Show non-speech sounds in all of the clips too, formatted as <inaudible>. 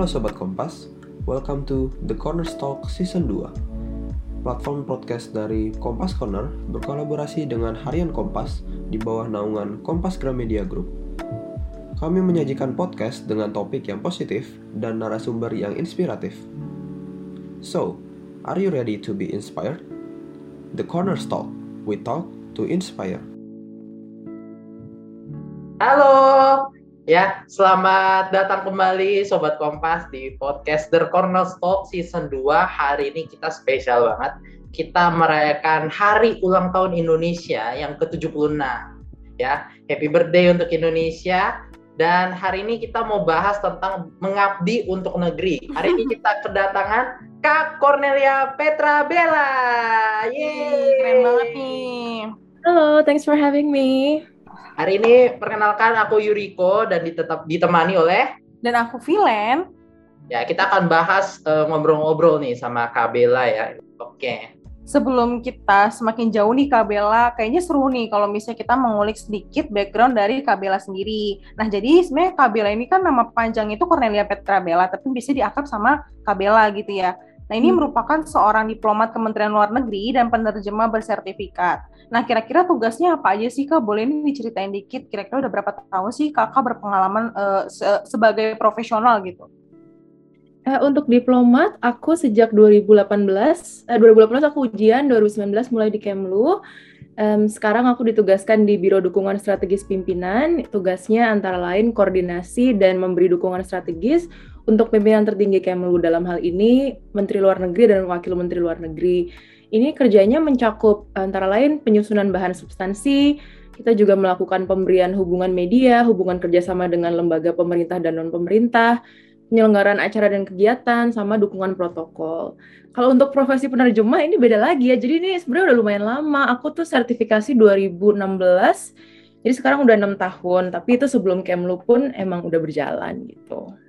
Halo Sobat Kompas, welcome to The Corner Talk Season 2 Platform podcast dari Kompas Corner berkolaborasi dengan Harian Kompas di bawah naungan Kompas Gramedia Group. Kami menyajikan podcast dengan topik yang positif dan narasumber yang inspiratif. So, are you ready to be inspired? The Corner Talk, we talk to inspire ya selamat datang kembali Sobat Kompas di podcast The Corner Talk Season 2. Hari ini kita spesial banget. Kita merayakan hari ulang tahun Indonesia yang ke-76. Ya, happy birthday untuk Indonesia. Dan hari ini kita mau bahas tentang mengabdi untuk negeri. Hari ini <laughs> kita kedatangan Kak Cornelia Petra Bella. Yeay. Keren banget nih. Halo, thanks for having me. Hari ini perkenalkan aku Yuriko dan ditetap ditemani oleh Dan aku Vilen. ya kita akan bahas eh, ngobrol-ngobrol nih sama Kak Bella ya. Oke. Sebelum kita semakin jauh nih Kak Bella, kayaknya seru nih kalau misalnya kita mengulik sedikit background dari Kak Bella sendiri. Nah, jadi sebenarnya Kak Bella ini kan nama panjang itu Cornelia Petra Bella, tapi bisa diakrab sama Kak Bella gitu ya. Nah, ini Hmm. merupakan seorang diplomat Kementerian Luar Negeri dan penerjemah bersertifikat. Nah, kira-kira tugasnya apa aja sih Kak? Boleh ini diceritain dikit, kira-kira udah berapa tahun sih Kakak berpengalaman eh, se- sebagai profesional gitu? Eh, untuk diplomat, aku sejak 2018, eh, 2018 aku ujian, 2019 mulai di Kemlu. Em, sekarang aku ditugaskan di Biro Dukungan Strategis Pimpinan. Tugasnya antara lain koordinasi dan memberi dukungan strategis untuk pimpinan tertinggi Kemlu dalam hal ini Menteri Luar Negeri dan Wakil Menteri Luar Negeri. Ini kerjanya mencakup antara lain penyusunan bahan substansi, kita juga melakukan pemberian hubungan media, hubungan kerjasama dengan lembaga pemerintah dan non-pemerintah, penyelenggaraan acara dan kegiatan, sama dukungan protokol. Kalau untuk profesi penerjemah ini beda lagi ya. Jadi ini sebenarnya udah lumayan lama. Aku tuh sertifikasi 2016. Jadi sekarang udah enam tahun. Tapi itu sebelum Kemlu pun emang udah berjalan gitu.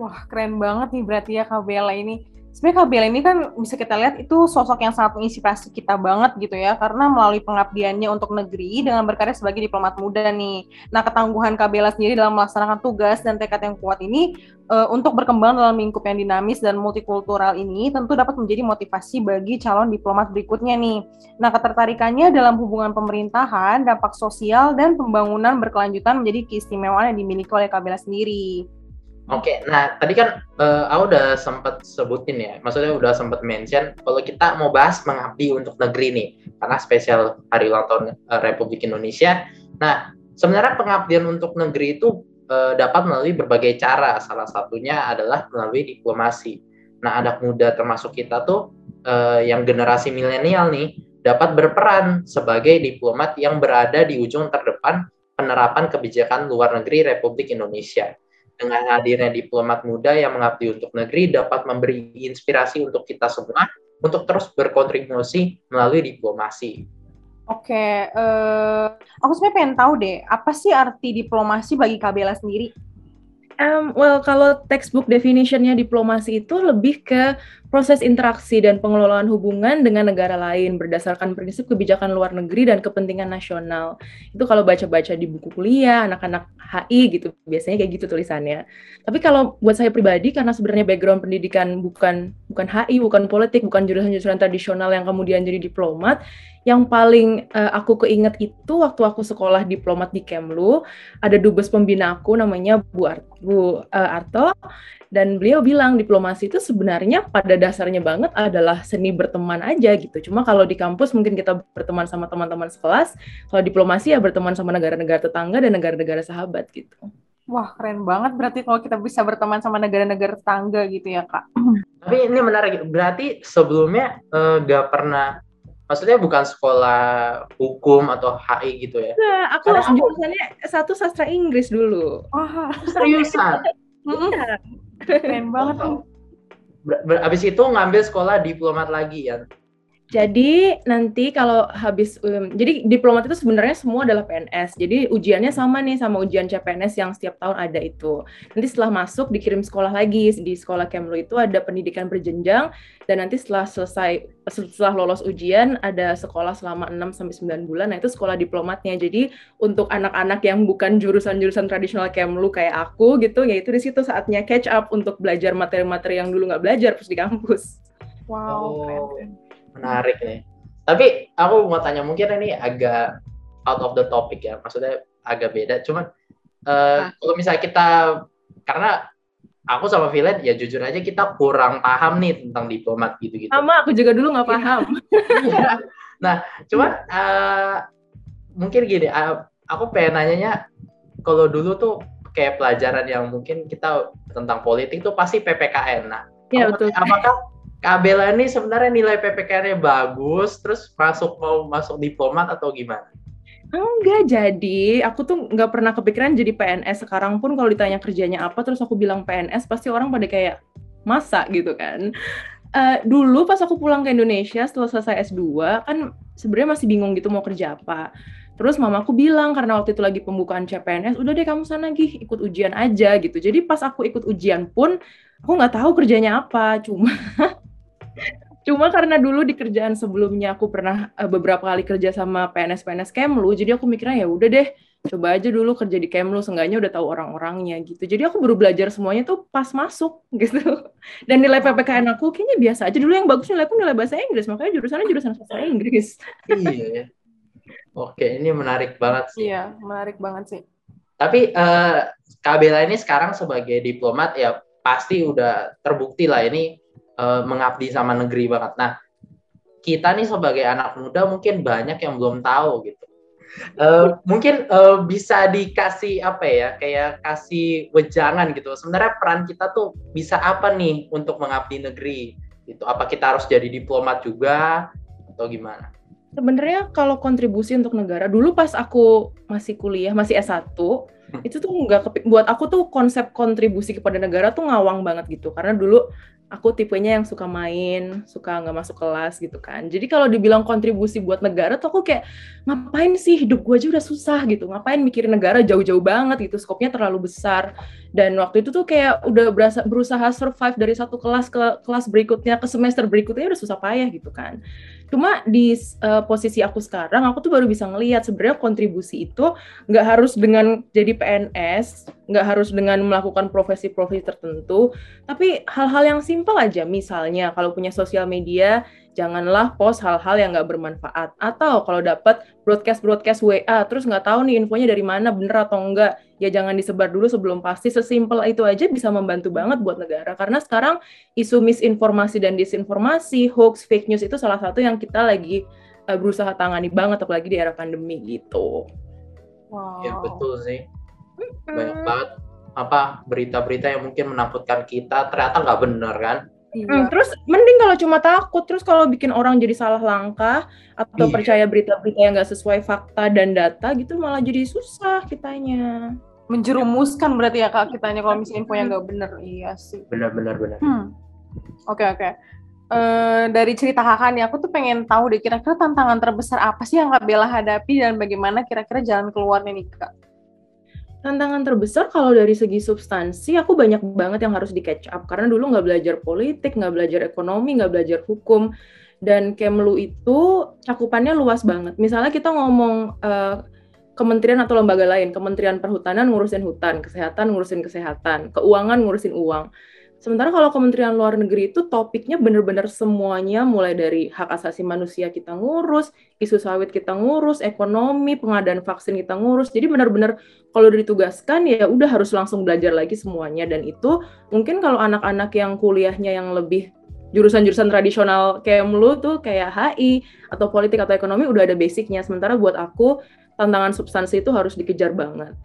Wah, keren banget nih berarti ya Kak Bella ini. Sebenarnya Kak Bella ini kan bisa kita lihat itu sosok yang sangat menginspirasi kita banget gitu ya, karena melalui pengabdiannya untuk negeri dengan berkarya sebagai diplomat muda nih. Nah, ketangguhan Kak Bella sendiri dalam melaksanakan tugas dan tekad yang kuat ini eh, untuk berkembang dalam lingkup yang dinamis dan multikultural ini tentu dapat menjadi motivasi bagi calon diplomat berikutnya nih. Nah, ketertarikannya dalam hubungan pemerintahan, dampak sosial, dan pembangunan berkelanjutan menjadi keistimewaan yang dimiliki oleh Kak Bella sendiri. Oke, nah tadi kan eh, aku udah sempat sebutin ya, maksudnya udah sempat mention kalau kita mau bahas mengabdi untuk negeri nih, karena spesial Hari Ulang Tahun eh, Republik Indonesia. Nah, sebenarnya pengabdian untuk negeri itu eh, dapat melalui berbagai cara, salah satunya adalah melalui diplomasi. Nah, anak muda termasuk kita tuh eh, yang generasi milenial nih dapat berperan sebagai diplomat yang berada di ujung terdepan penerapan kebijakan luar negeri Republik Indonesia dengan hadirnya diplomat muda yang mengabdi untuk negeri dapat memberi inspirasi untuk kita semua untuk terus berkontribusi melalui diplomasi. Oke, eh, aku sebenarnya pengen tahu deh, apa sih arti diplomasi bagi Kak Bella sendiri? Um, well, kalau textbook definitionnya diplomasi itu lebih ke proses interaksi dan pengelolaan hubungan dengan negara lain berdasarkan prinsip kebijakan luar negeri dan kepentingan nasional. Itu kalau baca-baca di buku kuliah, anak-anak HI gitu, biasanya kayak gitu tulisannya. Tapi kalau buat saya pribadi, karena sebenarnya background pendidikan bukan bukan HI, bukan politik, bukan jurusan-jurusan tradisional yang kemudian jadi diplomat, yang paling eh, aku keinget itu waktu aku sekolah diplomat di Kemlu, ada dubes pembina aku namanya Bu, Ar- Bu eh, Arto dan beliau bilang diplomasi itu sebenarnya pada dasarnya banget adalah seni berteman aja gitu. Cuma kalau di kampus mungkin kita berteman sama teman-teman sekelas, kalau diplomasi ya berteman sama negara-negara tetangga dan negara-negara sahabat gitu. Wah, keren banget berarti kalau kita bisa berteman sama negara-negara tetangga gitu ya, Kak. <clears throat> Tapi ini menarik, berarti sebelumnya eh, nggak pernah, maksudnya bukan sekolah hukum atau HI gitu ya? Nah, aku Karena aku- jurusannya satu sastra Inggris dulu. Wah, Seriusan? Iya. keren banget. Ber- ber- Abis itu ngambil sekolah diplomat lagi ya? Jadi nanti kalau habis, um, jadi diplomat itu sebenarnya semua adalah PNS. Jadi ujiannya sama nih sama ujian CPNS yang setiap tahun ada itu. Nanti setelah masuk dikirim sekolah lagi di sekolah Kemlu itu ada pendidikan berjenjang dan nanti setelah selesai setelah lolos ujian ada sekolah selama 6 sampai 9 bulan. Nah, itu sekolah diplomatnya. Jadi untuk anak-anak yang bukan jurusan-jurusan tradisional Kemlu kayak aku gitu, yaitu di situ saatnya catch up untuk belajar materi-materi yang dulu nggak belajar pas di kampus. Wow, Oh, menarik nih. Tapi aku mau tanya mungkin ini agak out of the topic ya, maksudnya agak beda. Cuman eh, kalau misalnya kita karena aku sama Vilen ya jujur aja kita kurang paham nih tentang diplomat gitu-gitu. Sama aku juga dulu nggak paham. nah, cuman eh, mungkin gini, eh, aku pengen nanyanya kalau dulu tuh kayak pelajaran yang mungkin kita tentang politik tuh pasti PPKN. Nah, Iya, apakah- betul. Apakah Kak Bella ini sebenarnya nilai PPKN-nya bagus, terus masuk mau masuk diplomat atau gimana? Enggak jadi, aku tuh nggak pernah kepikiran jadi PNS. Sekarang pun kalau ditanya kerjanya apa, terus aku bilang PNS, pasti orang pada kayak masa gitu kan. Eh, dulu pas aku pulang ke Indonesia setelah selesai S2, kan sebenarnya masih bingung gitu mau kerja apa. Terus mamaku bilang karena waktu itu lagi pembukaan CPNS, udah deh kamu sana gih ikut ujian aja gitu. Jadi pas aku ikut ujian pun aku nggak tahu kerjanya apa, cuma cuma karena dulu di kerjaan sebelumnya aku pernah eh, beberapa kali kerja sama PNS-PNS Kemlu, jadi aku mikirnya ya udah deh coba aja dulu kerja di Kemlu, seenggaknya udah tahu orang-orangnya gitu. Jadi aku baru belajar semuanya tuh pas masuk <laughs> gitu. Dan nilai PPKN aku kayaknya biasa aja. Dulu yang bagus nilaiku nilai bahasa Inggris, makanya jurusannya jurusan bahasa Inggris. iya ya. Oke, ini menarik banget sih. Iya, menarik banget sih. Tapi eh, Kak Bella ini sekarang sebagai diplomat ya pasti udah terbukti lah ini eh, mengabdi sama negeri banget. Nah, kita nih sebagai anak muda mungkin banyak yang belum tahu gitu. Eh, mungkin eh, bisa dikasih apa ya, kayak kasih wejangan gitu. Sebenarnya peran kita tuh bisa apa nih untuk mengabdi negeri? Gitu. Apa kita harus jadi diplomat juga atau gimana? Sebenarnya kalau kontribusi untuk negara, dulu pas aku masih kuliah, masih S1, itu tuh nggak buat aku tuh konsep kontribusi kepada negara tuh ngawang banget gitu. Karena dulu aku tipenya yang suka main, suka nggak masuk kelas gitu kan. Jadi kalau dibilang kontribusi buat negara tuh aku kayak ngapain sih hidup gue aja udah susah gitu. Ngapain mikirin negara jauh-jauh banget gitu, skopnya terlalu besar. Dan waktu itu tuh kayak udah berasa, berusaha survive dari satu kelas ke kelas berikutnya, ke semester berikutnya udah susah payah gitu kan. Cuma di uh, posisi aku sekarang, aku tuh baru bisa ngelihat sebenarnya kontribusi itu nggak harus dengan jadi PNS, nggak harus dengan melakukan profesi-profesi tertentu, tapi hal-hal yang simpel aja. Misalnya kalau punya sosial media, janganlah post hal-hal yang nggak bermanfaat. Atau kalau dapat broadcast-broadcast WA, terus nggak tahu nih infonya dari mana, bener atau enggak, ya jangan disebar dulu sebelum pasti. Sesimpel itu aja bisa membantu banget buat negara. Karena sekarang isu misinformasi dan disinformasi, hoax, fake news itu salah satu yang kita lagi uh, berusaha tangani banget, apalagi di era pandemi gitu. Wow. Ya betul sih. Banyak banget apa berita-berita yang mungkin menakutkan kita ternyata nggak benar kan? Iya. Hmm, terus mending kalau cuma takut, terus kalau bikin orang jadi salah langkah atau Iya. percaya berita-berita yang nggak sesuai fakta dan data gitu malah jadi susah kitanya. Menjerumuskan berarti ya kak kitanya kalau misalnya info yang nggak bener. Iya sih. Benar-benar benar. Hmm. Oke oke. Eh, dari cerita kakak nih, aku tuh pengen tahu deh kira-kira tantangan terbesar apa sih yang Kak Bella hadapi dan bagaimana kira-kira jalan keluarnya nih kak? Tantangan terbesar kalau dari segi substansi, aku banyak banget yang harus di catch up. Karena dulu nggak belajar politik, nggak belajar ekonomi, nggak belajar hukum. Dan Kemlu itu cakupannya luas banget. Misalnya kita ngomong eh, kementerian atau lembaga lain, Kementerian Perhutanan ngurusin hutan, kesehatan ngurusin kesehatan, keuangan ngurusin uang. Sementara kalau Kementerian Luar Negeri itu topiknya bener-bener semuanya, mulai dari hak asasi manusia kita ngurus, isu sawit kita ngurus, ekonomi, pengadaan vaksin kita ngurus. Jadi benar-benar kalau ditugaskan ya udah harus langsung belajar lagi semuanya. Dan itu mungkin kalau anak-anak yang kuliahnya yang lebih jurusan-jurusan tradisional kayak tuh kayak HI atau politik atau ekonomi udah ada basicnya. Sementara buat aku tantangan substansi itu harus dikejar banget.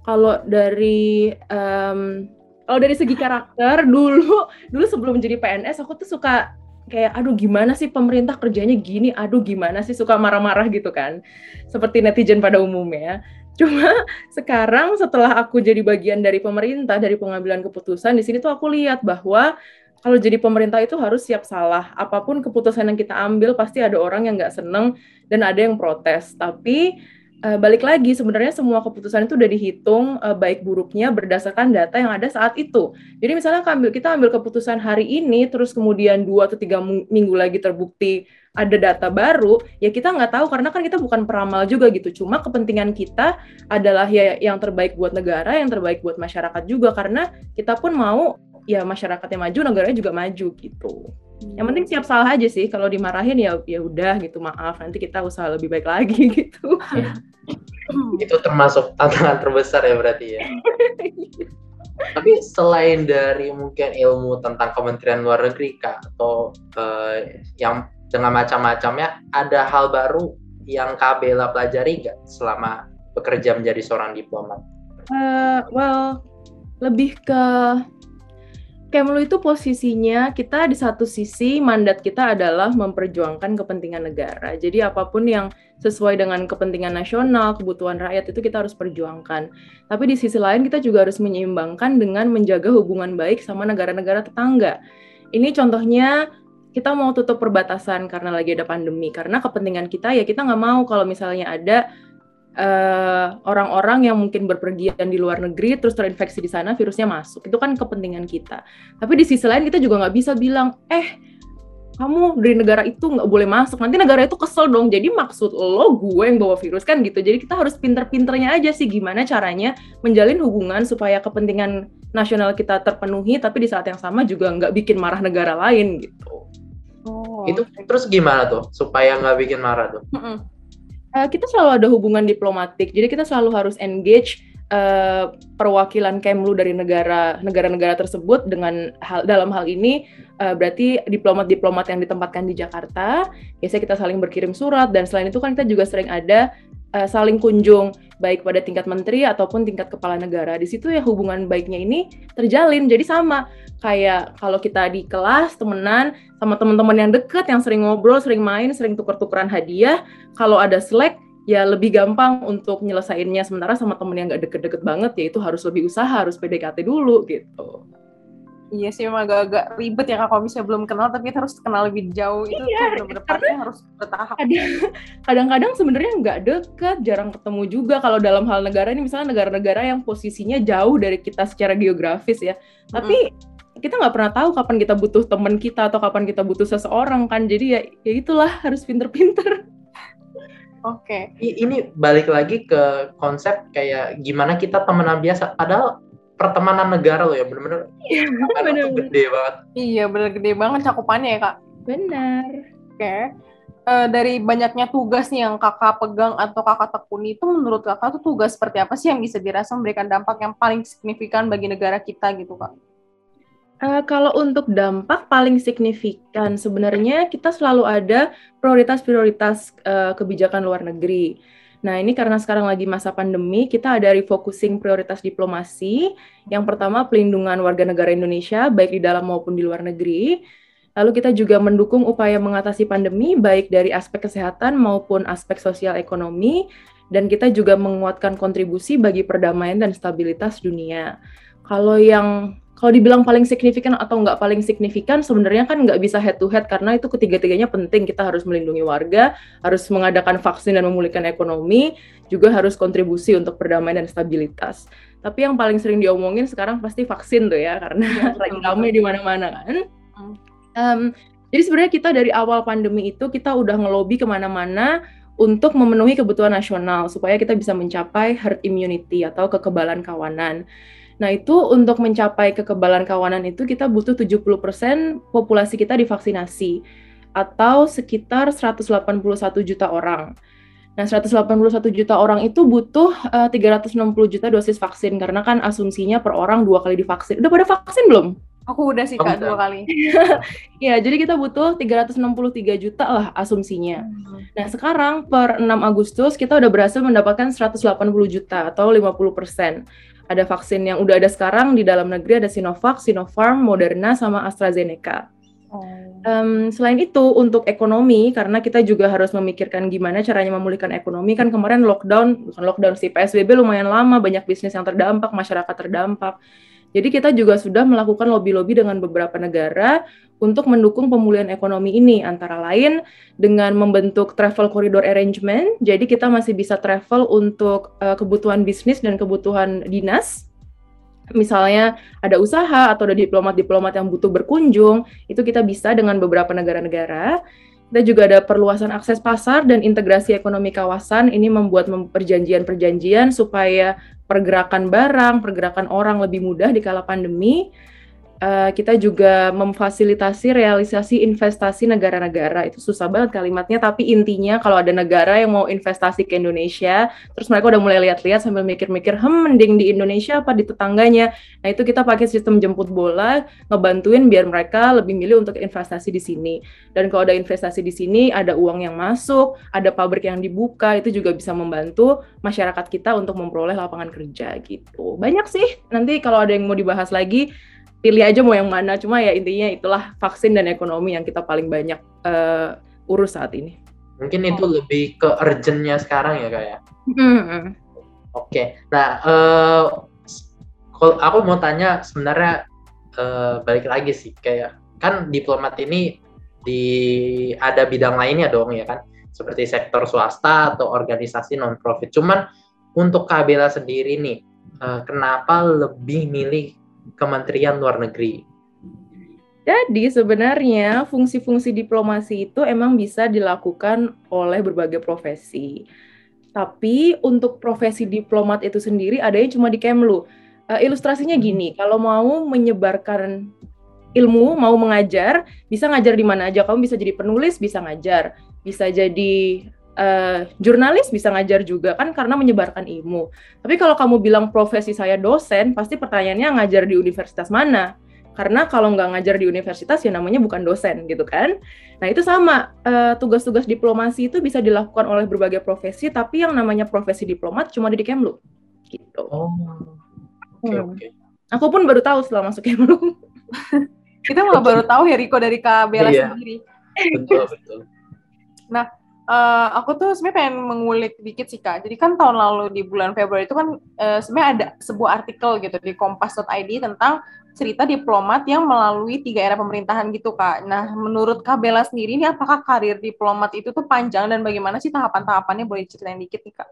Kalau dari em, kalau dari segi karakter dulu dulu sebelum jadi PNS aku tuh suka kayak aduh gimana sih pemerintah kerjanya gini aduh gimana sih suka marah-marah gitu kan seperti netizen pada umumnya cuma <laughs> sekarang setelah aku jadi bagian dari pemerintah dari pengambilan keputusan di sini tuh aku lihat bahwa kalau jadi pemerintah itu harus siap salah. Apa pun keputusan yang kita ambil pasti ada orang yang nggak seneng dan ada yang protes. Tapi uh, balik lagi sebenarnya semua keputusan itu udah dihitung uh, baik buruknya berdasarkan data yang ada saat itu. Jadi misalnya kita ambil keputusan hari ini, terus kemudian dua atau tiga minggu lagi terbukti ada data baru, ya kita nggak tahu karena kan kita bukan peramal juga gitu. Cuma kepentingan kita adalah ya yang terbaik buat negara, yang terbaik buat masyarakat juga karena kita pun mau ya masyarakatnya maju negaranya juga maju gitu yang penting siap salah aja sih kalau dimarahin ya ya udah gitu maaf nanti kita usaha lebih baik lagi <laughs> gitu. <laughs> Itu termasuk tantangan terbesar ya berarti ya. <laughs> Tapi selain dari mungkin ilmu tentang Kementerian Luar Negeri kak atau uh, yang dengan macam-macamnya ada hal baru yang kak Bella pelajari nggak selama bekerja menjadi seorang diplomat? Uh, well lebih ke Kemlu itu posisinya kita di satu sisi mandat kita adalah memperjuangkan kepentingan negara. Jadi apa pun yang sesuai dengan kepentingan nasional, kebutuhan rakyat itu kita harus perjuangkan. Tapi di sisi lain kita juga harus menyeimbangkan dengan menjaga hubungan baik sama negara-negara tetangga. Ini contohnya kita mau tutup perbatasan karena lagi ada pandemi. Karena kepentingan kita ya kita nggak mau kalau misalnya ada orang-orang uh, yang mungkin berpergian di luar negeri terus terinfeksi di sana virusnya masuk. Itu kan kepentingan kita. Tapi di sisi lain kita juga nggak bisa bilang eh kamu dari negara itu nggak boleh masuk. Nanti negara itu kesel dong. Jadi maksud lo gue yang bawa virus kan gitu. Jadi kita harus pinter-pinternya aja sih gimana caranya menjalin hubungan supaya kepentingan nasional kita terpenuhi tapi di saat yang sama juga nggak bikin marah negara lain gitu. Oh, itu terus gimana tuh supaya nggak bikin marah tuh uh, kita selalu ada hubungan diplomatik. Jadi kita selalu harus engage uh, perwakilan Kemlu dari negara negara-negara tersebut dengan hal dalam hal ini uh, berarti diplomat-diplomat yang ditempatkan di Jakarta. Biasanya kita saling berkirim surat dan selain itu kan kita juga sering ada uh, saling kunjung baik pada tingkat menteri ataupun tingkat kepala negara. Di situ ya hubungan baiknya ini terjalin. Jadi sama kayak kalau kita di kelas temenan sama teman-teman yang deket yang sering ngobrol, sering main, sering tuker-tukeran hadiah, kalau ada Slack ya lebih gampang untuk nyelesainnya sementara sama temen yang nggak deket-deket banget ya itu harus lebih usaha, harus PDKT dulu gitu. Iya sih memang agak-agak ribet ya kalau misalnya belum kenal tapi kita harus kenal lebih jauh itu iya, benar-benar harus bertahap. <laughs> Kadang-kadang sebenarnya nggak deket, jarang ketemu juga kalau dalam hal negara ini misalnya negara-negara yang posisinya jauh dari kita secara geografis ya. Tapi hmm. kita nggak pernah tahu kapan kita butuh teman kita atau kapan kita butuh seseorang kan. Jadi ya, ya itulah harus pinter-pinter. Oke. Okay. Ini balik lagi ke konsep kayak gimana kita temenan biasa. Padahal pertemanan negara loh ya bener-bener iya, bener, gede banget iya bener gede banget cakupannya ya kak benar oke okay. uh, eh, dari banyaknya tugas nih yang kakak pegang atau kakak tekuni itu menurut kakak tuh tugas seperti apa sih yang bisa dirasa memberikan dampak yang paling signifikan bagi negara kita gitu kak Uh, kalau untuk dampak paling signifikan, sebenarnya kita selalu ada prioritas-prioritas uh, kebijakan luar negeri. Nah, ini karena sekarang lagi masa pandemi, kita ada refocusing prioritas diplomasi. Yang pertama, pelindungan warga negara Indonesia, baik di dalam maupun di luar negeri. Lalu kita juga mendukung upaya mengatasi pandemi, baik dari aspek kesehatan maupun aspek sosial ekonomi. Dan kita juga menguatkan kontribusi bagi perdamaian dan stabilitas dunia. Kalau yang kalau dibilang paling signifikan atau nggak paling signifikan sebenarnya kan nggak bisa head to head karena itu ketiga-tiganya penting. Kita harus melindungi warga harus mengadakan vaksin dan memulihkan ekonomi juga harus kontribusi untuk perdamaian dan stabilitas. Tapi yang paling sering diomongin sekarang pasti vaksin tuh ya karena ya, <laughs> lagi ramai di mana-mana kan. Um, jadi sebenarnya kita dari awal pandemi itu kita udah ngelobi ke mana-mana untuk memenuhi kebutuhan nasional supaya kita bisa mencapai herd immunity atau kekebalan kawanan. Nah, itu untuk mencapai kekebalan kawanan itu kita butuh 70% populasi kita divaksinasi atau sekitar 181 juta orang. Nah, 181 juta orang itu butuh eh, uh, 360 juta dosis vaksin karena kan asumsinya per orang dua kali divaksin. Udah pada vaksin belum? Aku udah sih Kak, dua kali. <laughs> ya, jadi kita butuh 363 juta lah asumsinya. Hmm. Nah, sekarang per 6 Agustus kita udah berhasil mendapatkan 180 juta atau 50 persen ada vaksin yang udah ada sekarang di dalam negeri ada Sinovac, Sinopharm, Moderna, sama AstraZeneca. Oh. Um, selain itu untuk ekonomi karena kita juga harus memikirkan gimana caranya memulihkan ekonomi kan kemarin lockdown bukan lockdown sih PSBB lumayan lama banyak bisnis yang terdampak masyarakat terdampak Jadi kita juga sudah melakukan lobby-lobby dengan beberapa negara untuk mendukung pemulihan ekonomi ini, antara lain dengan membentuk travel corridor arrangement. Jadi kita masih bisa travel untuk uh, kebutuhan bisnis dan kebutuhan dinas. Misalnya ada usaha atau ada diplomat-diplomat yang butuh berkunjung, itu kita bisa dengan beberapa negara-negara. Kita juga ada perluasan akses pasar dan integrasi ekonomi kawasan. Ini membuat perjanjian-perjanjian supaya pergerakan barang, pergerakan orang lebih mudah di kala pandemi uh, kita juga memfasilitasi realisasi investasi negara-negara. Itu susah banget kalimatnya, tapi intinya kalau ada negara yang mau investasi ke Indonesia, terus mereka udah mulai lihat-lihat sambil mikir-mikir, hmm mending di Indonesia apa di tetangganya. Nah itu kita pakai sistem jemput bola, ngebantuin biar mereka lebih milih untuk investasi di sini. Dan kalau ada investasi di sini, ada uang yang masuk, ada pabrik yang dibuka, itu juga bisa membantu masyarakat kita untuk memperoleh lapangan kerja gitu. Banyak sih, nanti kalau ada yang mau dibahas lagi, pilih aja mau yang mana cuma ya intinya itulah vaksin dan ekonomi yang kita paling banyak uh, urus saat ini mungkin itu oh. lebih ke urgentnya sekarang ya kayak ya? mm-hmm. oke okay. nah uh, aku mau tanya sebenarnya uh, balik lagi sih kayak kan diplomat ini di ada bidang lainnya dong ya kan seperti sektor swasta atau organisasi non profit cuman untuk Kabela sendiri nih uh, kenapa lebih milih Kementerian Luar Negeri. Jadi sebenarnya fungsi-fungsi diplomasi itu emang bisa dilakukan oleh berbagai profesi. Tapi untuk profesi diplomat itu sendiri adanya cuma di Kemlu. Uh, ilustrasinya gini, kalau mau menyebarkan ilmu, mau mengajar, bisa ngajar di mana aja. Kamu bisa jadi penulis, bisa ngajar. Bisa jadi uh, jurnalis bisa ngajar juga kan karena menyebarkan ilmu. Tapi kalau kamu bilang profesi saya dosen, pasti pertanyaannya ngajar di universitas mana? Karena kalau nggak ngajar di universitas ya namanya bukan dosen gitu kan. Nah itu sama uh, tugas-tugas diplomasi itu bisa dilakukan oleh berbagai profesi, tapi yang namanya profesi diplomat cuma di Kemlu gitu. Oh, oke okay, hmm. oke. Okay. Aku pun baru tahu setelah masuk Kemlu. <laughs> Kita malah baru tahu ya Riko dari Kak Bella iya. sendiri. Betul betul. Nah, uh, aku tuh sebenarnya pengen mengulik dikit sih kak. Jadi kan tahun lalu di bulan Februari itu kan uh, sebenarnya ada sebuah artikel gitu di kompas.id tentang cerita diplomat yang melalui tiga era pemerintahan gitu kak. Nah menurut kak Bella sendiri ini apakah karir diplomat itu tuh panjang dan bagaimana sih tahapan-tahapannya boleh ceritain dikit nih kak?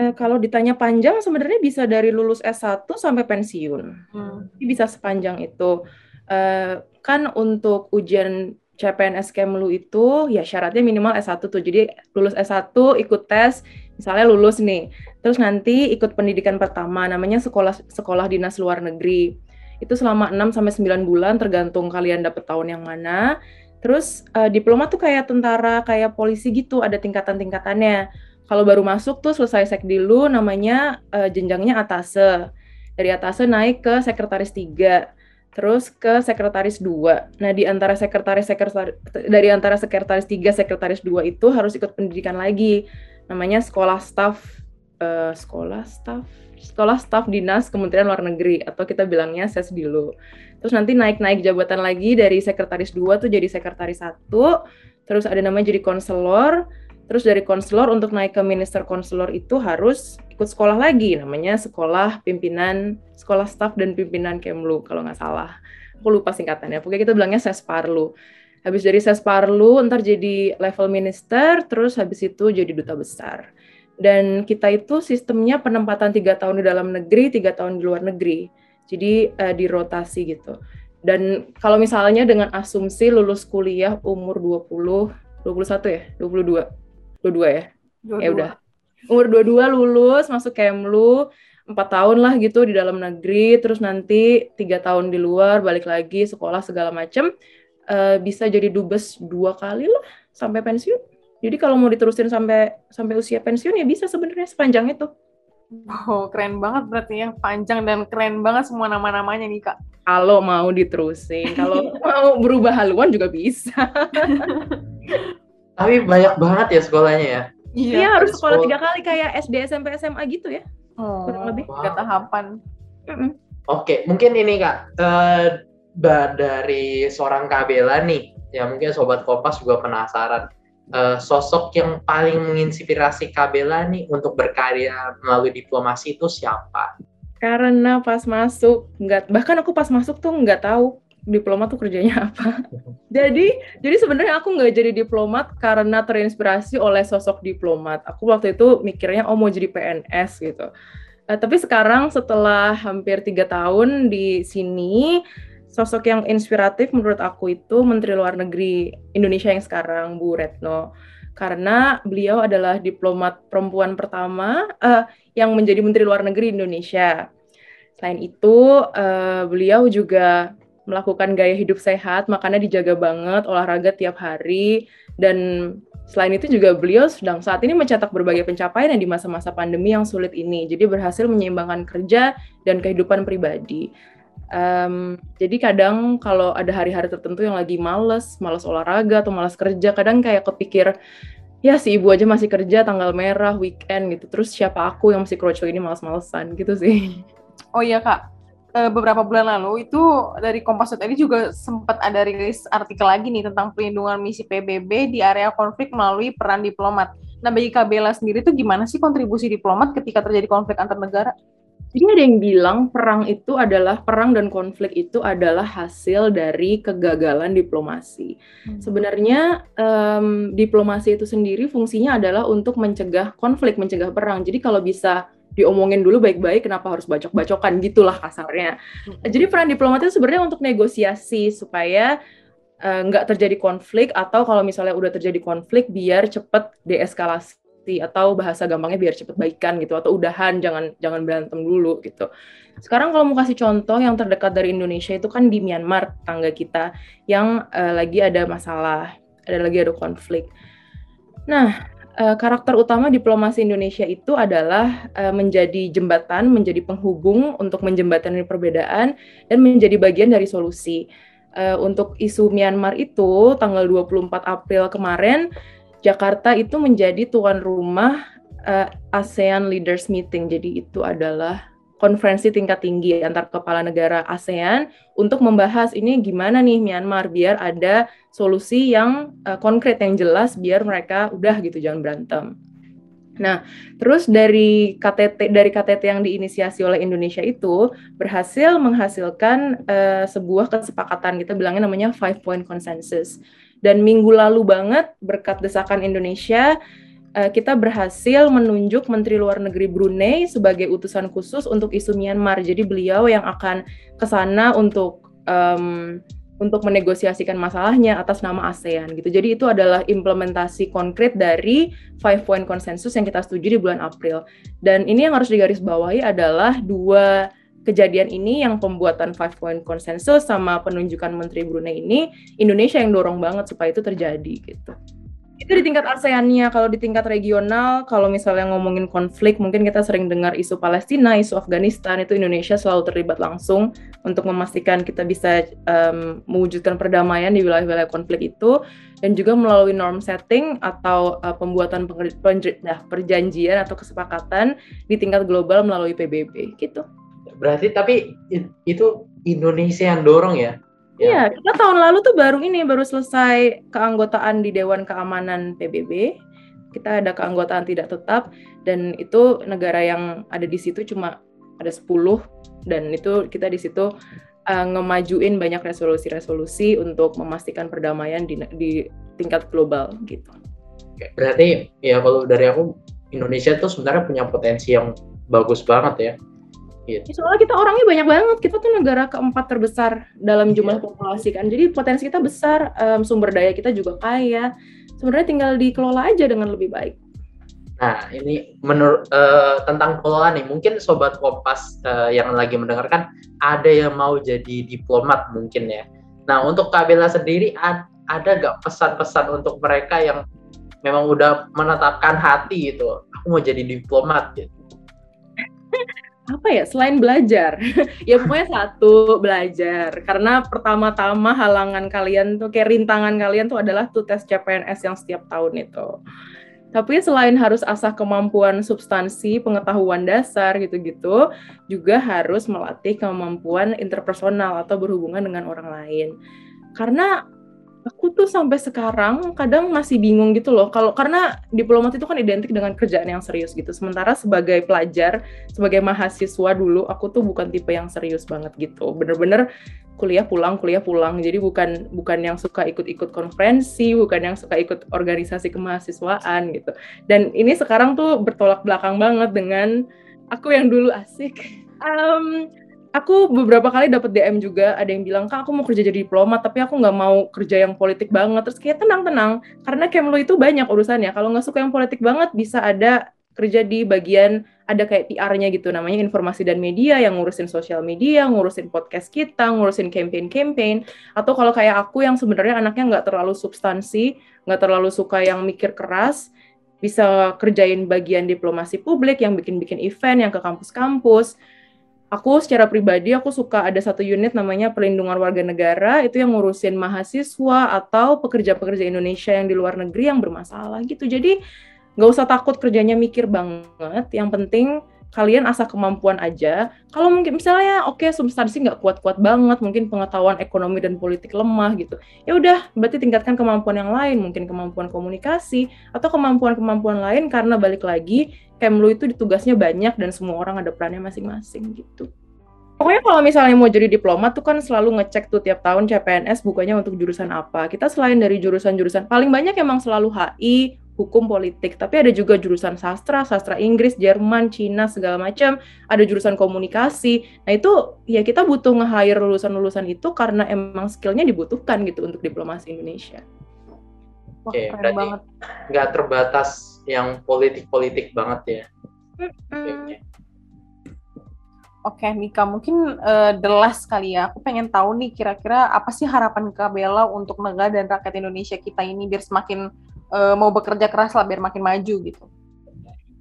Eh, kalau ditanya panjang sebenarnya bisa dari lulus S1 sampai pensiun. Hmm. Bisa sepanjang itu. Uh, kan untuk ujian CPNS Kemlu itu ya syaratnya minimal S1 tuh. Jadi lulus S1 ikut tes, misalnya lulus nih. Terus nanti ikut pendidikan pertama namanya sekolah sekolah dinas luar negeri. Itu selama 6 sampai 9 bulan tergantung kalian dapet tahun yang mana. Terus uh, diplomat tuh kayak tentara, kayak polisi gitu, ada tingkatan-tingkatannya. Kalau baru masuk tuh selesai sek dulu namanya uh, jenjangnya atase. Dari atase naik ke sekretaris 3 terus ke sekretaris 2. Nah, di antara sekretaris sekretaris dari antara sekretaris 3 sekretaris 2 itu harus ikut pendidikan lagi. Namanya sekolah staf uh, sekolah staf sekolah staf dinas Kementerian Luar Negeri atau kita bilangnya SES dulu. Terus nanti naik-naik jabatan lagi dari sekretaris 2 tuh jadi sekretaris 1, terus ada namanya jadi konselor, Terus dari konselor untuk naik ke minister konselor itu harus ikut sekolah lagi, namanya sekolah pimpinan, sekolah staff dan pimpinan Kemlu kalau nggak salah. Aku lupa singkatannya. Pokoknya kita bilangnya Sesparlu. Habis dari Sesparlu, ntar jadi level minister, terus habis itu jadi duta besar. Dan kita itu sistemnya penempatan tiga tahun di dalam negeri, tiga tahun di luar negeri. Jadi uh, dirotasi gitu. Dan kalau misalnya dengan asumsi lulus kuliah umur 20, 21 ya, 22 22 ya? 22. Ya udah. Umur 22 lulus, masuk Kemlu, empat tahun lah gitu di dalam negeri, terus nanti tiga tahun di luar, balik lagi sekolah segala macem, uh, bisa jadi dubes dua kali lah sampai pensiun. Jadi kalau mau diterusin sampai sampai usia pensiun ya bisa sebenarnya sepanjang itu. Oh, keren banget berarti yang panjang dan keren banget semua nama-namanya nih, Kak. Kalau mau diterusin, kalau <laughs> mau berubah haluan juga bisa. <laughs> Tapi banyak banget ya sekolahnya ya. Iya, ya, harus sekolah tiga kali kayak SD, SMP, SMA gitu ya. Oh, kurang lebih wow. tahapan. Mm. Oke, okay, mungkin ini kak uh, dari seorang Kabela nih, ya mungkin sobat Kompas juga penasaran. Uh, sosok yang paling menginspirasi Kabela nih untuk berkarya melalui diplomasi itu siapa? Karena pas masuk nggak bahkan aku pas masuk tuh nggak tahu diplomat tuh kerjanya apa. jadi jadi sebenarnya aku nggak jadi diplomat karena terinspirasi oleh sosok diplomat. Aku waktu itu mikirnya oh mau jadi PNS gitu. Uh, tapi sekarang setelah hampir tiga tahun di sini, sosok yang inspiratif menurut aku itu Menteri Luar Negeri Indonesia yang sekarang Bu Retno karena beliau adalah diplomat perempuan pertama uh, yang menjadi Menteri Luar Negeri Indonesia. Selain itu, uh, beliau juga melakukan gaya hidup sehat, makanya dijaga banget, olahraga tiap hari, dan selain itu juga beliau sedang saat ini mencetak berbagai pencapaian di masa-masa pandemi yang sulit ini. Jadi berhasil menyeimbangkan kerja dan kehidupan pribadi. Um, jadi kadang kalau ada hari-hari tertentu yang lagi males, males olahraga atau males kerja, kadang kayak kepikir, ya si ibu aja masih kerja tanggal merah, weekend gitu. Terus siapa aku yang masih kroco ini males-malesan gitu sih. Oh iya kak, eh, beberapa bulan lalu itu dari Kompas tadi juga sempat ada rilis artikel lagi nih tentang perlindungan misi PBB di area konflik melalui peran diplomat. Nah bagi Kak Bella sendiri itu gimana sih kontribusi diplomat ketika terjadi konflik antar negara? Jadi ada yang bilang perang itu adalah perang dan konflik itu adalah hasil dari kegagalan diplomasi. Hmm. Sebenarnya um, diplomasi itu sendiri fungsinya adalah untuk mencegah konflik, mencegah perang. Jadi kalau bisa diomongin dulu baik-baik, kenapa harus bacok-bacokan gitulah kasarnya. Jadi peran diplomat itu sebenarnya untuk negosiasi supaya uh, nggak terjadi konflik atau kalau misalnya udah terjadi konflik biar cepat deeskalasi atau bahasa gampangnya biar cepet baikan gitu atau udahan jangan jangan berantem dulu gitu. Sekarang kalau mau kasih contoh yang terdekat dari Indonesia itu kan di Myanmar tangga kita yang uh, lagi ada masalah, ada lagi ada konflik. Nah, uh, karakter utama diplomasi Indonesia itu adalah uh, menjadi jembatan, menjadi penghubung untuk menjembatani perbedaan dan menjadi bagian dari solusi. Uh, untuk isu Myanmar itu tanggal 24 April kemarin Jakarta itu menjadi tuan rumah uh, ASEAN Leaders Meeting. Jadi itu adalah konferensi tingkat tinggi antar kepala negara ASEAN untuk membahas ini gimana nih Myanmar biar ada solusi yang uh, konkret yang jelas biar mereka udah gitu jangan berantem. Nah, terus dari KTT dari KTT yang diinisiasi oleh Indonesia itu berhasil menghasilkan uh, sebuah kesepakatan kita bilangnya namanya five point consensus. Dan minggu lalu banget berkat desakan Indonesia kita berhasil menunjuk Menteri Luar Negeri Brunei sebagai utusan khusus untuk isu Myanmar. Jadi beliau yang akan ke sana untuk um, untuk menegosiasikan masalahnya atas nama ASEAN gitu. Jadi itu adalah implementasi konkret dari five point consensus yang kita setuju di bulan April. Dan ini yang harus digarisbawahi adalah dua kejadian ini yang pembuatan five point consensus sama penunjukan Menteri Brunei ini Indonesia yang dorong banget supaya itu terjadi gitu. Itu di tingkat ASEAN-nya, kalau di tingkat regional, kalau misalnya ngomongin konflik, mungkin kita sering dengar isu Palestina, isu Afghanistan, itu Indonesia selalu terlibat langsung untuk memastikan kita bisa um, mewujudkan perdamaian di wilayah-wilayah konflik itu, dan juga melalui norm setting atau uh, pembuatan nah, perjanjian atau kesepakatan di tingkat global melalui PBB, gitu. Berarti tapi itu Indonesia yang dorong ya? Iya, kita tahun lalu tuh baru ini baru selesai keanggotaan di Dewan Keamanan PBB. Kita ada keanggotaan tidak tetap dan itu negara yang ada di situ cuma ada 10 dan itu kita di situ uh, ngemajuin banyak resolusi-resolusi untuk memastikan perdamaian di, di tingkat global gitu. Berarti ya kalau dari aku Indonesia tuh sebenarnya punya potensi yang bagus banget ya Gitu. Soalnya kita orangnya banyak banget, kita tuh negara keempat terbesar dalam jumlah yeah. populasi kan. Jadi potensi kita besar, um, sumber daya kita juga kaya. Sebenarnya tinggal dikelola aja dengan lebih baik. Nah, ini menurut uh, tentang pengelolaan nih, mungkin sobat Kompas uh, yang lagi mendengarkan ada yang mau jadi diplomat mungkin ya. Nah, untuk Kak Bella sendiri ad, ada gak pesan-pesan untuk mereka yang memang udah menetapkan hati gitu, aku mau jadi diplomat gitu apa ya selain belajar. <laughs> Ya pokoknya satu belajar. Karena pertama-tama halangan kalian tuh kayak rintangan kalian tuh adalah tuh tes CPNS yang setiap tahun itu. Tapi selain harus asah kemampuan substansi pengetahuan dasar gitu-gitu juga harus melatih kemampuan interpersonal atau berhubungan dengan orang lain. Karena aku tuh sampai sekarang kadang masih bingung gitu loh. Kalau karena diplomat itu kan identik dengan kerjaan yang serius gitu. Sementara sebagai pelajar sebagai mahasiswa dulu aku tuh bukan tipe yang serius banget gitu. Bener-bener kuliah pulang kuliah pulang. Jadi bukan bukan yang suka ikut-ikut konferensi bukan yang suka ikut organisasi kemahasiswaan gitu. Dan ini sekarang tuh bertolak belakang banget dengan aku yang dulu asik. Um, aku beberapa kali dapat DM juga ada yang bilang kak aku mau kerja jadi diplomat tapi aku nggak mau kerja yang politik banget. Terus kayak tenang tenang karena Kemlu itu banyak urusannya. Kalau nggak suka yang politik banget bisa ada kerja di bagian ada kayak PR-nya gitu namanya informasi dan media yang ngurusin sosial media ngurusin podcast kita ngurusin campaign-campaign. Atau kalau kayak aku yang sebenarnya anaknya nggak terlalu substansi nggak terlalu suka yang mikir keras bisa kerjain bagian diplomasi publik yang bikin-bikin event yang ke kampus-kampus aku secara pribadi aku suka ada satu unit namanya perlindungan warga negara. Itu yang ngurusin mahasiswa atau pekerja-pekerja Indonesia yang di luar negeri yang bermasalah gitu. Jadi nggak usah takut kerjanya mikir banget. Yang penting kalian asal kemampuan aja. Kalau mungkin misalnya oke okay, substansi nggak kuat-kuat banget, mungkin pengetahuan ekonomi dan politik lemah gitu. Ya udah, berarti tingkatkan kemampuan yang lain, mungkin kemampuan komunikasi atau kemampuan-kemampuan lain karena balik lagi Kemlu itu tugasnya banyak dan semua orang ada perannya masing-masing gitu. Pokoknya kalau misalnya mau jadi diplomat tuh kan selalu ngecek tuh tiap tahun CPNS bukannya untuk jurusan apa. Kita selain dari jurusan-jurusan paling banyak emang selalu HI, hukum politik, tapi ada juga jurusan sastra, sastra Inggris, Jerman, Cina segala macam, ada jurusan komunikasi. Nah, itu ya kita butuh nge-hire lulusan-lulusan itu karena emang skillnya dibutuhkan gitu untuk diplomasi Indonesia. Oke, okay, berarti nggak terbatas yang politik-politik banget ya. Mm -hmm. Oke, okay, Mika, mungkin uh, the last kali ya. Aku pengen tahu nih kira-kira apa sih harapan Kak Bella untuk negara dan rakyat Indonesia kita ini biar semakin uh, mau bekerja keras lah biar makin maju gitu.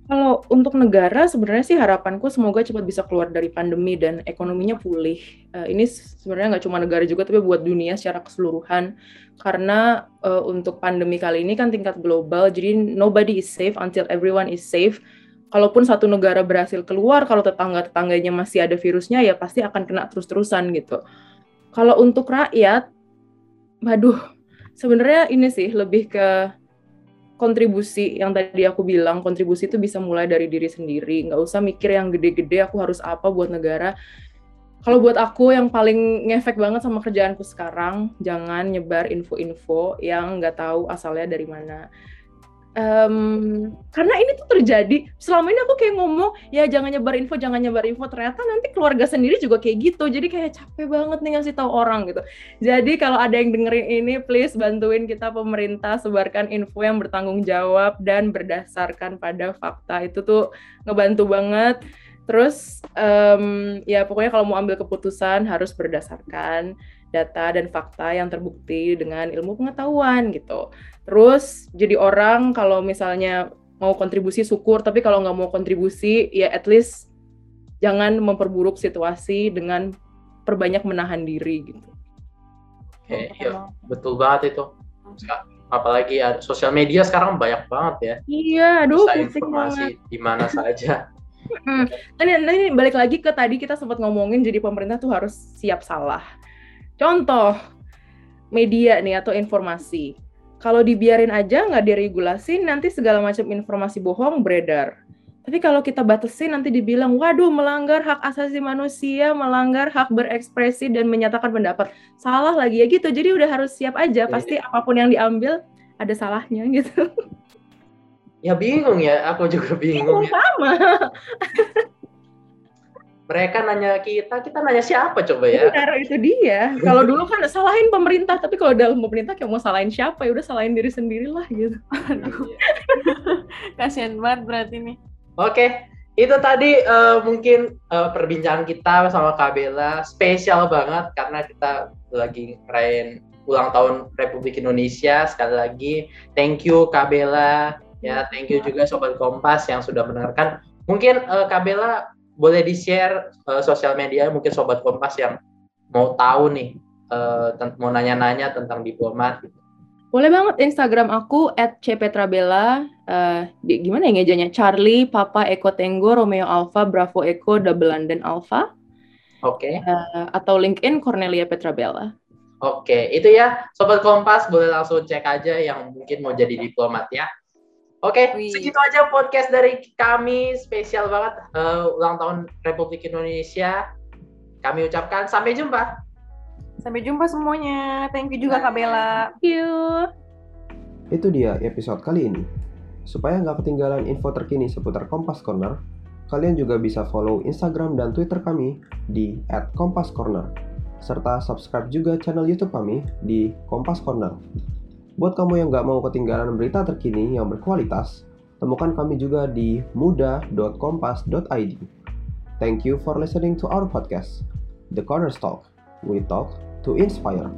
Kalau untuk negara sebenarnya sih harapanku semoga cepat bisa keluar dari pandemi dan ekonominya pulih. Uh, ini sebenarnya nggak cuma negara juga tapi buat dunia secara keseluruhan karena uh, untuk pandemi kali ini kan tingkat global jadi nobody is safe until everyone is safe. Kalaupun satu negara berhasil keluar, kalau tetangga-tetangganya masih ada virusnya ya pasti akan kena terus-terusan gitu. Kalau untuk rakyat, waduh, sebenarnya ini sih lebih ke kontribusi yang tadi aku bilang kontribusi itu bisa mulai dari diri sendiri. Nggak usah mikir yang gede-gede aku harus apa buat negara. Kalau buat aku yang paling ngefek banget sama kerjaanku sekarang jangan nyebar info-info yang nggak tahu asalnya dari mana um, karena ini tuh terjadi. Selama ini aku kayak ngomong ya jangan nyebar info jangan nyebar info. Ternyata nanti keluarga sendiri juga kayak gitu. Jadi kayak capek banget nih ngasih tahu orang gitu. Jadi kalau ada yang dengerin ini please bantuin kita pemerintah sebarkan info yang bertanggung jawab dan berdasarkan pada fakta. Itu tuh ngebantu banget. Terus um, ya pokoknya kalau mau ambil keputusan harus berdasarkan data dan fakta yang terbukti dengan ilmu pengetahuan gitu Terus jadi orang kalau misalnya mau kontribusi syukur, tapi kalau nggak mau kontribusi ya at least jangan memperburuk situasi dengan perbanyak menahan diri gitu. Oke, iya betul banget itu. Apalagi ya, sosial media sekarang banyak banget ya. Iya, aduh Bisa informasi di mana saja. Hmm. Ini, ini balik lagi ke tadi kita sempat ngomongin jadi pemerintah tuh harus siap salah. Contoh media nih atau informasi. Kalau dibiarin aja nggak diregulasi nanti segala macam informasi bohong beredar. Tapi kalau kita batasi nanti dibilang waduh melanggar hak asasi manusia melanggar hak berekspresi dan menyatakan pendapat. Salah lagi ya gitu. Jadi udah harus siap aja. Iya. pasti apa pun yang diambil ada salahnya gitu. Ya bingung ya. Aku juga bingung, bingung sama <laughs> mereka nanya kita, kita nanya siapa coba ya? Benar, itu dia. Kalau dulu kan salahin pemerintah, tapi kalau dalam pemerintah kayak mau salahin siapa ya udah salahin diri sendiri lah gitu. Aduh. Iya. <laughs> Kasian banget berarti nih. Oke, itu tadi uh, mungkin uh, perbincangan kita sama Kabela spesial banget karena kita lagi ngerayain ulang tahun Republik Indonesia sekali lagi. Thank you Kabela, ya thank you juga sobat Kompas yang sudah mendengarkan. Mungkin uh, Kabela boleh di-share uh, sosial media mungkin sobat Kompas yang mau tahu nih uh, mau nanya-nanya tentang diplomat gitu. Boleh banget Instagram aku @cpetrabella uh, gimana ya ngejanya Charlie Papa Eko Tenggo Romeo Alpha Bravo Eko Double London Alpha. Oke. Okay. Uh, atau LinkedIn Cornelia Petrabella. Oke, itu ya Sobat Kompas boleh langsung cek aja yang mungkin mau jadi diplomat ya. Oke, Wih. segitu aja podcast dari kami spesial banget eh, ulang tahun Republik Indonesia. Kami ucapkan sampai jumpa. Sampai jumpa semuanya. Thank you juga Kak Bella. Thank you. Itu dia episode kali ini. Supaya nggak ketinggalan info terkini seputar Kompas Corner, kalian juga bisa follow Instagram dan Twitter kami di @kompascorner serta subscribe juga channel YouTube kami di Kompas Corner. Buat kamu yang nggak mau ketinggalan berita terkini yang berkualitas, temukan kami juga di muda.kompas.id. Thank you for listening to our podcast, The Corner Talk. We talk to inspire.